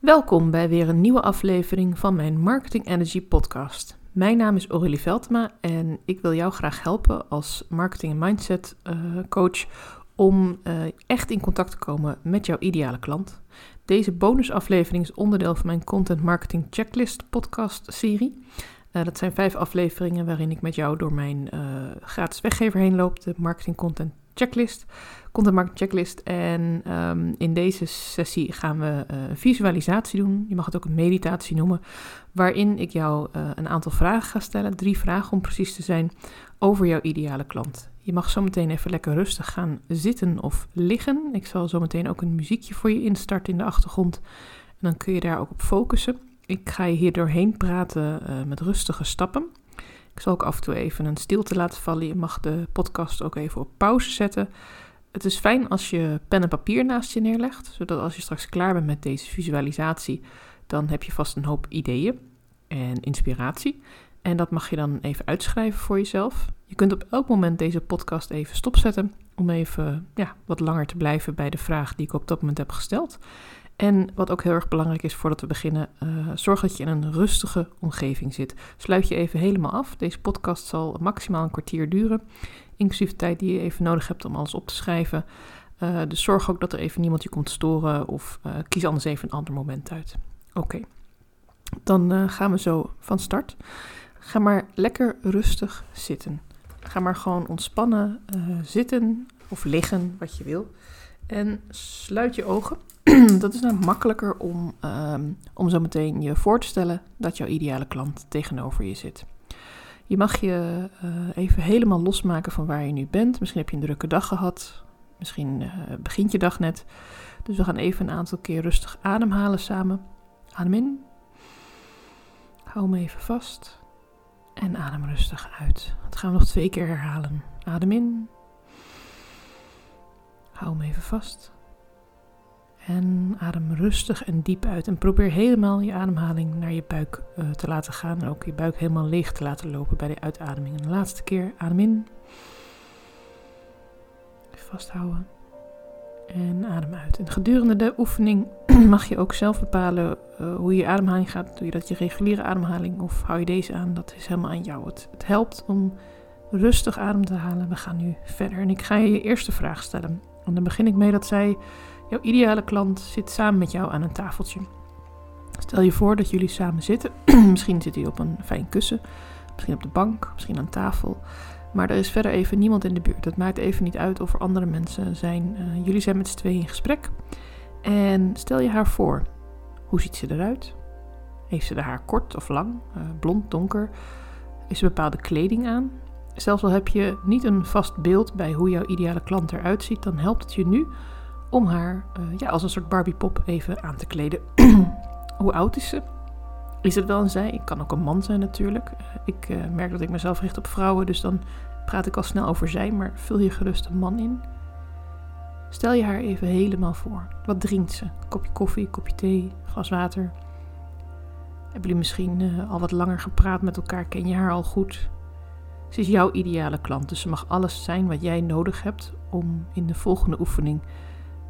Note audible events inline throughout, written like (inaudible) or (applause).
Welkom bij weer een nieuwe aflevering van mijn Marketing Energy podcast. Mijn naam is Aurélie Veltema en ik wil jou graag helpen als marketing en mindset uh, coach om uh, echt in contact te komen met jouw ideale klant. Deze bonusaflevering is onderdeel van mijn Content Marketing Checklist podcast serie. Uh, dat zijn vijf afleveringen waarin ik met jou door mijn gratis weggever heen loop, de Marketing Content Checklist content marketing checklist. En um, in deze sessie gaan we uh, visualisatie doen. Je mag het ook een meditatie noemen. Waarin ik jou uh, een aantal vragen ga stellen. Drie vragen om precies te zijn over jouw ideale klant. Je mag zo meteen even lekker rustig gaan zitten of liggen. Ik zal zo meteen ook een muziekje voor je instarten in de achtergrond. En dan kun je daar ook op focussen. Ik ga je hier doorheen praten uh, met rustige stappen. Ik zal ook af en toe even een stilte laten vallen. Je mag de podcast ook even op pauze zetten het is fijn als je pen en papier naast je neerlegt, zodat als je straks klaar bent met deze visualisatie, dan heb je vast een hoop ideeën en inspiratie. En dat mag je dan even uitschrijven voor jezelf. Je kunt op elk moment deze podcast even stopzetten om even ja, wat langer te blijven bij de vraag die ik op dat moment heb gesteld. En wat ook heel erg belangrijk is voordat we beginnen, uh, zorg dat je in een rustige omgeving zit. Sluit je even helemaal af. Deze podcast zal maximaal een kwartier duren, inclusief de tijd die je even nodig hebt om alles op te schrijven. Uh, dus zorg ook dat er even niemand je komt storen of uh, kies anders even een ander moment uit. Oké, dan gaan we zo van start. Ga maar lekker rustig zitten. Ga maar gewoon ontspannen zitten of liggen, wat je wil. En sluit je ogen. (clears throat) dat is nou makkelijker om, um, om zo meteen je voor te stellen dat jouw ideale klant tegenover je zit. Je mag je uh, even helemaal losmaken van waar je nu bent. Misschien heb je een drukke dag gehad. Misschien uh, begint je dag net. Dus we gaan even een aantal keer rustig ademhalen samen. Adem in. Hou hem even vast. En adem rustig uit. Dat gaan we nog twee keer herhalen. Adem in. Hou hem even vast. En adem rustig en diep uit. En probeer helemaal je ademhaling naar je buik uh, te laten gaan. En ook je buik helemaal leeg te laten lopen bij de uitademing. En de laatste keer adem in. Vasthouden. En adem uit. En gedurende de oefening (clears throat) mag je ook zelf bepalen uh, hoe je ademhaling gaat. Doe je dat je reguliere ademhaling of hou je deze aan? Dat is helemaal aan jou. Het, het helpt om rustig adem te halen. We gaan nu verder. En ik ga je je eerste vraag stellen. En dan begin ik mee dat zij Jouw ideale klant zit samen met jou aan een tafeltje. Stel je voor dat jullie samen zitten. (clears throat) misschien zit hij op een fijn kussen, misschien op de bank, misschien aan tafel. Maar er is verder even niemand in de buurt. Het maakt even niet uit of er andere mensen zijn. Uh, jullie zijn met z'n tweeën in gesprek. En stel je haar voor. Hoe ziet ze eruit? Heeft ze de haar kort of lang? Uh, blond, donker? Is ze bepaalde kleding aan? Zelfs al heb je niet een vast beeld bij hoe jouw ideale klant eruit ziet, dan helpt het je nu om haar uh, ja, als een soort Barbie-pop even aan te kleden. (clears throat) Hoe oud is ze? Is het wel een zij? Ik kan ook een man zijn natuurlijk. Uh, ik uh, merk dat ik mezelf richt op vrouwen, dus dan praat ik al snel over zij, maar vul je gerust een man in. Stel je haar even helemaal voor. Wat drinkt ze? Kopje koffie, kopje thee, glas water? Hebben jullie misschien al wat langer gepraat met elkaar? Ken je haar al goed? Ze is jouw ideale klant, dus ze mag alles zijn wat jij nodig hebt om in de volgende oefening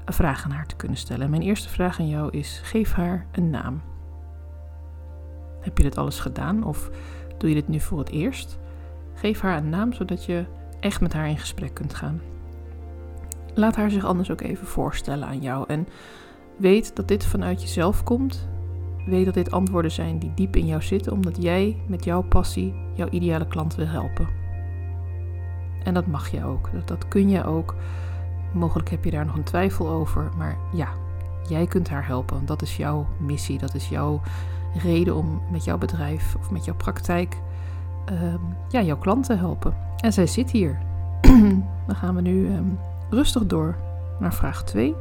een vraag aan haar te kunnen stellen. mijn eerste vraag aan jou is: geef haar een naam. Heb je dit alles gedaan of doe je dit nu voor het eerst? Geef haar een naam zodat je echt met haar in gesprek kunt gaan. Laat haar zich anders ook even voorstellen aan jou en weet dat dit vanuit jezelf komt. Weet dat dit antwoorden zijn die diep in jou zitten, omdat jij met jouw passie jouw ideale klant wil helpen. En dat mag je ook, dat, dat kun je ook. Mogelijk heb je daar nog een twijfel over, maar ja, jij kunt haar helpen. Dat is jouw missie, dat is jouw reden om met jouw bedrijf of met jouw praktijk um, ja, jouw klant te helpen. En zij zit hier. (clears throat) Dan gaan we nu um, rustig door naar vraag 2.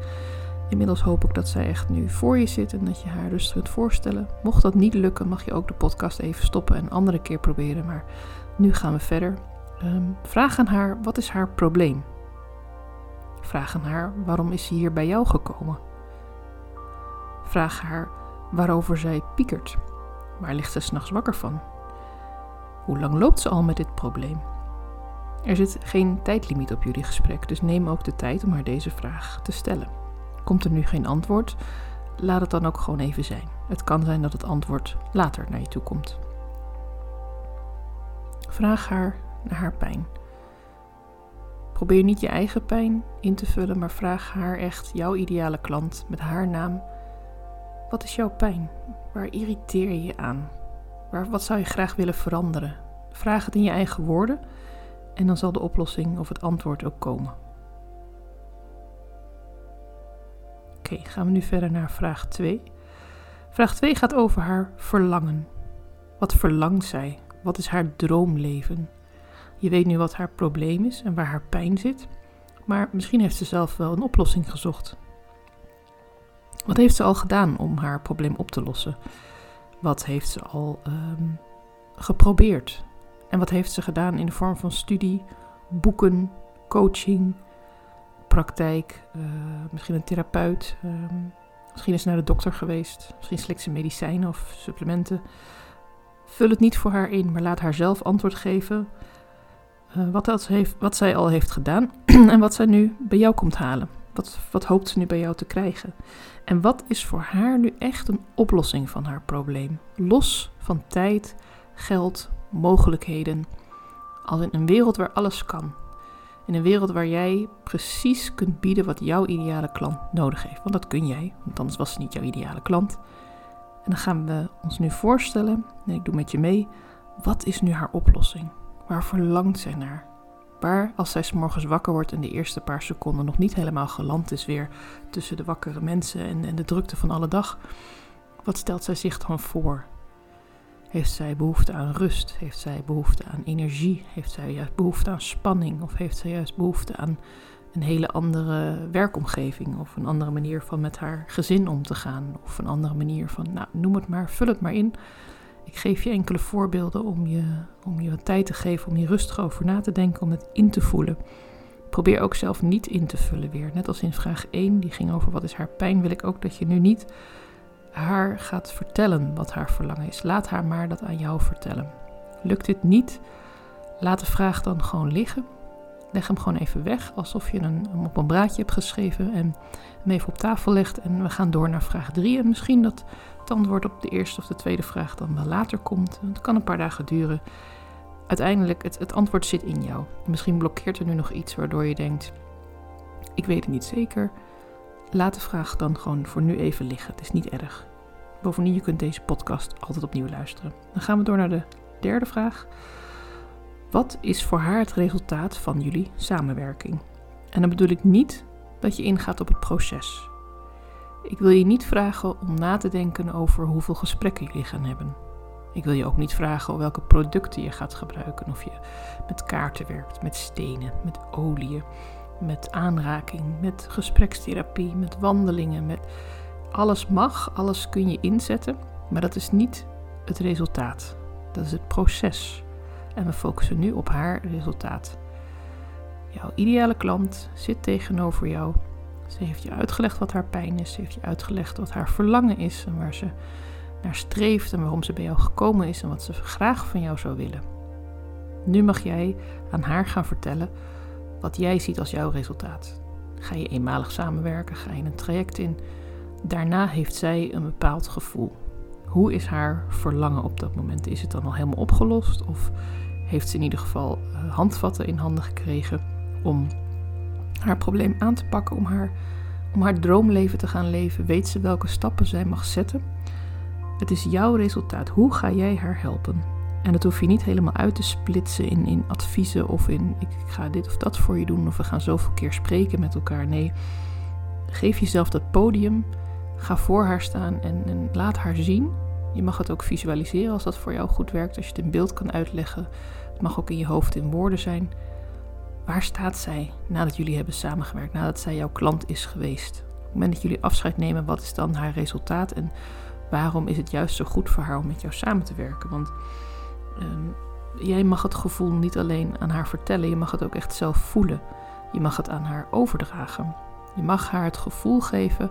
Inmiddels hoop ik dat zij echt nu voor je zit en dat je haar rustig kunt voorstellen. Mocht dat niet lukken, mag je ook de podcast even stoppen en een andere keer proberen. Maar nu gaan we verder. Um, vraag aan haar, wat is haar probleem? Vraag aan haar waarom is ze hier bij jou gekomen. Vraag haar waarover zij piekert. Waar ligt ze s'nachts wakker van? Hoe lang loopt ze al met dit probleem? Er zit geen tijdlimiet op jullie gesprek, dus neem ook de tijd om haar deze vraag te stellen. Komt er nu geen antwoord? laat het dan ook gewoon even zijn. Het kan zijn dat het antwoord later naar je toe komt. Vraag haar naar haar pijn. Probeer niet je eigen pijn in te vullen, maar vraag haar echt, jouw ideale klant, met haar naam. Wat is jouw pijn? Waar irriteer je je aan? Waar, wat zou je graag willen veranderen? Vraag het in je eigen woorden en dan zal de oplossing of het antwoord ook komen. Oké, gaan we nu verder naar vraag 2. Vraag 2 gaat over haar verlangen. Wat verlangt zij? Wat is haar droomleven? Je weet nu wat haar probleem is en waar haar pijn zit, maar misschien heeft ze zelf wel een oplossing gezocht. Wat heeft ze al gedaan om haar probleem op te lossen? Wat heeft ze al um, geprobeerd? En wat heeft ze gedaan in de vorm van studie, boeken, coaching, praktijk, uh, misschien een therapeut, um, misschien is ze naar de dokter geweest, misschien slikt ze medicijnen of supplementen. Vul het niet voor haar in, maar laat haar zelf antwoord geven uh, wat, heeft, wat zij al heeft gedaan (clears throat) en wat zij nu bij jou komt halen. Wat, wat hoopt ze nu bij jou te krijgen? En wat is voor haar nu echt een oplossing van haar probleem? Los van tijd, geld, mogelijkheden. Als in een wereld waar alles kan. In een wereld waar jij precies kunt bieden wat jouw ideale klant nodig heeft. Want dat kun jij, want anders was ze niet jouw ideale klant. En dan gaan we ons nu voorstellen, en ik doe met je mee, wat is nu haar oplossing? Waar verlangt zij naar? Waar, als zij s morgens wakker wordt en de eerste paar seconden nog niet helemaal geland is weer tussen de wakkere mensen en, en de drukte van alle dag, wat stelt zij zich dan voor? Heeft zij behoefte aan rust? Heeft zij behoefte aan energie? Heeft zij juist behoefte aan spanning? Of heeft zij juist behoefte aan een hele andere werkomgeving? Of een andere manier van met haar gezin om te gaan? Of een andere manier van, nou, noem het maar, vul het maar in. Ik geef je enkele voorbeelden om je, om je wat tijd te geven, om je rustig over na te denken, om het in te voelen. Probeer ook zelf niet in te vullen weer. Net als in vraag 1, die ging over wat is haar pijn, wil ik ook dat je nu niet haar gaat vertellen wat haar verlangen is. Laat haar maar dat aan jou vertellen. Lukt dit niet, laat de vraag dan gewoon liggen. Leg hem gewoon even weg, alsof je hem op een braadje hebt geschreven en hem even op tafel legt. En we gaan door naar vraag 3. En misschien dat het antwoord op de eerste of de tweede vraag dan wel later komt. Het kan een paar dagen duren. Uiteindelijk, het, het antwoord zit in jou. Misschien blokkeert er nu nog iets waardoor je denkt, ik weet het niet zeker. Laat de vraag dan gewoon voor nu even liggen. Het is niet erg. Bovendien, je kunt deze podcast altijd opnieuw luisteren. Dan gaan we door naar de derde vraag. Wat is voor haar het resultaat van jullie samenwerking? En dan bedoel ik niet dat je ingaat op het proces. Ik wil je niet vragen om na te denken over hoeveel gesprekken jullie gaan hebben. Ik wil je ook niet vragen welke producten je gaat gebruiken. Of je met kaarten werkt, met stenen, met oliën, met aanraking, met gesprekstherapie, met wandelingen. Met... Alles mag, alles kun je inzetten, maar dat is niet het resultaat. Dat is het proces. En we focussen nu op haar resultaat. Jouw ideale klant zit tegenover jou ze heeft je uitgelegd wat haar pijn is. Ze heeft je uitgelegd wat haar verlangen is en waar ze naar streeft en waarom ze bij jou gekomen is en wat ze graag van jou zou willen. Nu mag jij aan haar gaan vertellen wat jij ziet als jouw resultaat. Ga je eenmalig samenwerken? Ga je een traject in? Daarna heeft zij een bepaald gevoel. Hoe is haar verlangen op dat moment? Is het dan al helemaal opgelost? Of heeft ze in ieder geval eh, handvatten in handen gekregen om haar probleem aan te pakken, om haar, om haar droomleven te gaan leven, weet ze welke stappen zij mag zetten. Het is jouw resultaat. Hoe ga jij haar helpen? En dat hoef je niet helemaal uit te splitsen in, in adviezen of in ik, ik ga dit of dat voor je doen of we gaan zoveel keer spreken met elkaar. Nee, geef jezelf dat podium. Ga voor haar staan en, en laat haar zien. Je mag het ook visualiseren als dat voor jou goed werkt. Als je het in beeld kan uitleggen. Het mag ook in je hoofd in woorden zijn. Waar staat zij nadat jullie hebben samengewerkt, nadat zij jouw klant is geweest? Op het moment dat jullie afscheid nemen, wat is dan haar resultaat en waarom is het juist zo goed voor haar om met jou samen te werken? Want um, jij mag het gevoel niet alleen aan haar vertellen, je mag het ook echt zelf voelen. Je mag het aan haar overdragen. Je mag haar het gevoel geven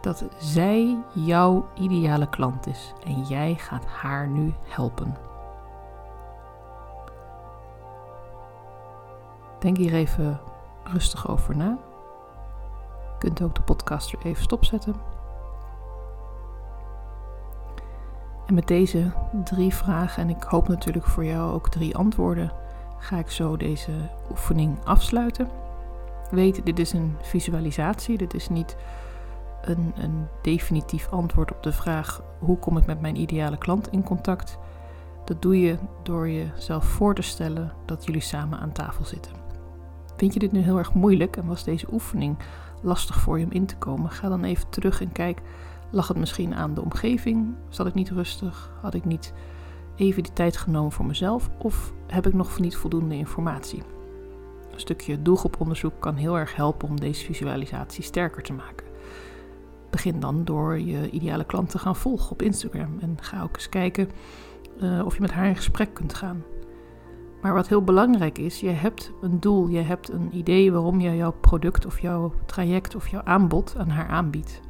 dat zij jouw ideale klant is en jij gaat haar nu helpen. Denk hier even rustig over na. Je kunt ook de podcast er even stopzetten. En met deze drie vragen, en ik hoop natuurlijk voor jou ook drie antwoorden, ga ik zo deze oefening afsluiten. Weet, dit is een visualisatie, dit is niet een, definitief antwoord op de vraag hoe kom ik met mijn ideale klant in contact. Dat doe je door jezelf voor te stellen dat jullie samen aan tafel zitten. Vind je dit nu heel erg moeilijk en was deze oefening lastig voor je om in te komen? Ga dan even terug en kijk, lag het misschien aan de omgeving? Zat ik niet rustig? Had ik niet even die tijd genomen voor mezelf? Of heb ik nog niet voldoende informatie? Een stukje doelgroeponderzoek kan heel erg helpen om deze visualisatie sterker te maken. Begin dan door je ideale klant te gaan volgen op Instagram en ga ook eens kijken uh, of je met haar in gesprek kunt gaan. Maar wat heel belangrijk is, je hebt een doel, je hebt een idee waarom je jouw product of jouw traject of jouw aanbod aan haar aanbiedt.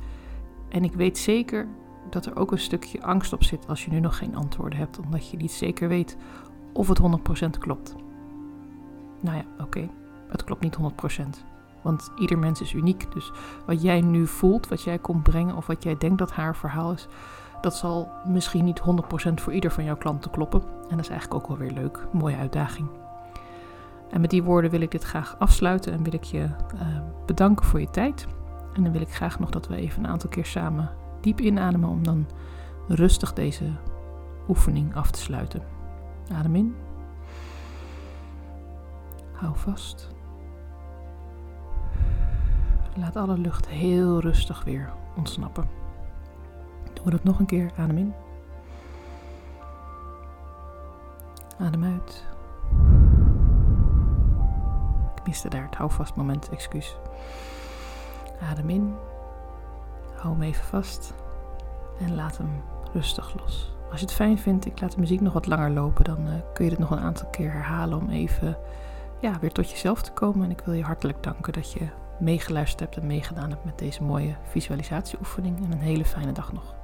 En ik weet zeker dat er ook een stukje angst op zit als je nu nog geen antwoorden hebt, omdat je niet zeker weet of het 100% klopt. Nou ja, oké, het klopt niet 100%. Want ieder mens is uniek. Dus wat jij nu voelt, wat jij komt brengen of wat jij denkt dat haar verhaal is, dat zal misschien niet 100% voor ieder van jouw klanten kloppen. En dat is eigenlijk ook wel weer leuk. Mooie uitdaging. En met die woorden wil ik dit graag afsluiten en wil ik je uh, bedanken voor je tijd. En dan wil ik graag nog dat we even een aantal keer samen diep inademen om dan rustig deze oefening af te sluiten. Adem in. Hou vast. Laat alle lucht heel rustig weer ontsnappen. Doen we dat nog een keer. Adem in. Adem uit. Ik miste daar het houvast moment, excuus. Adem in. Hou hem even vast. En laat hem rustig los. Als je het fijn vindt, ik laat de muziek nog wat langer lopen, dan uh, kun je dit nog een aantal keer herhalen om even ja, weer tot jezelf te komen. En ik wil je hartelijk danken dat je meegeluisterd hebt en meegedaan hebt met deze mooie visualisatieoefening. En een hele fijne dag nog.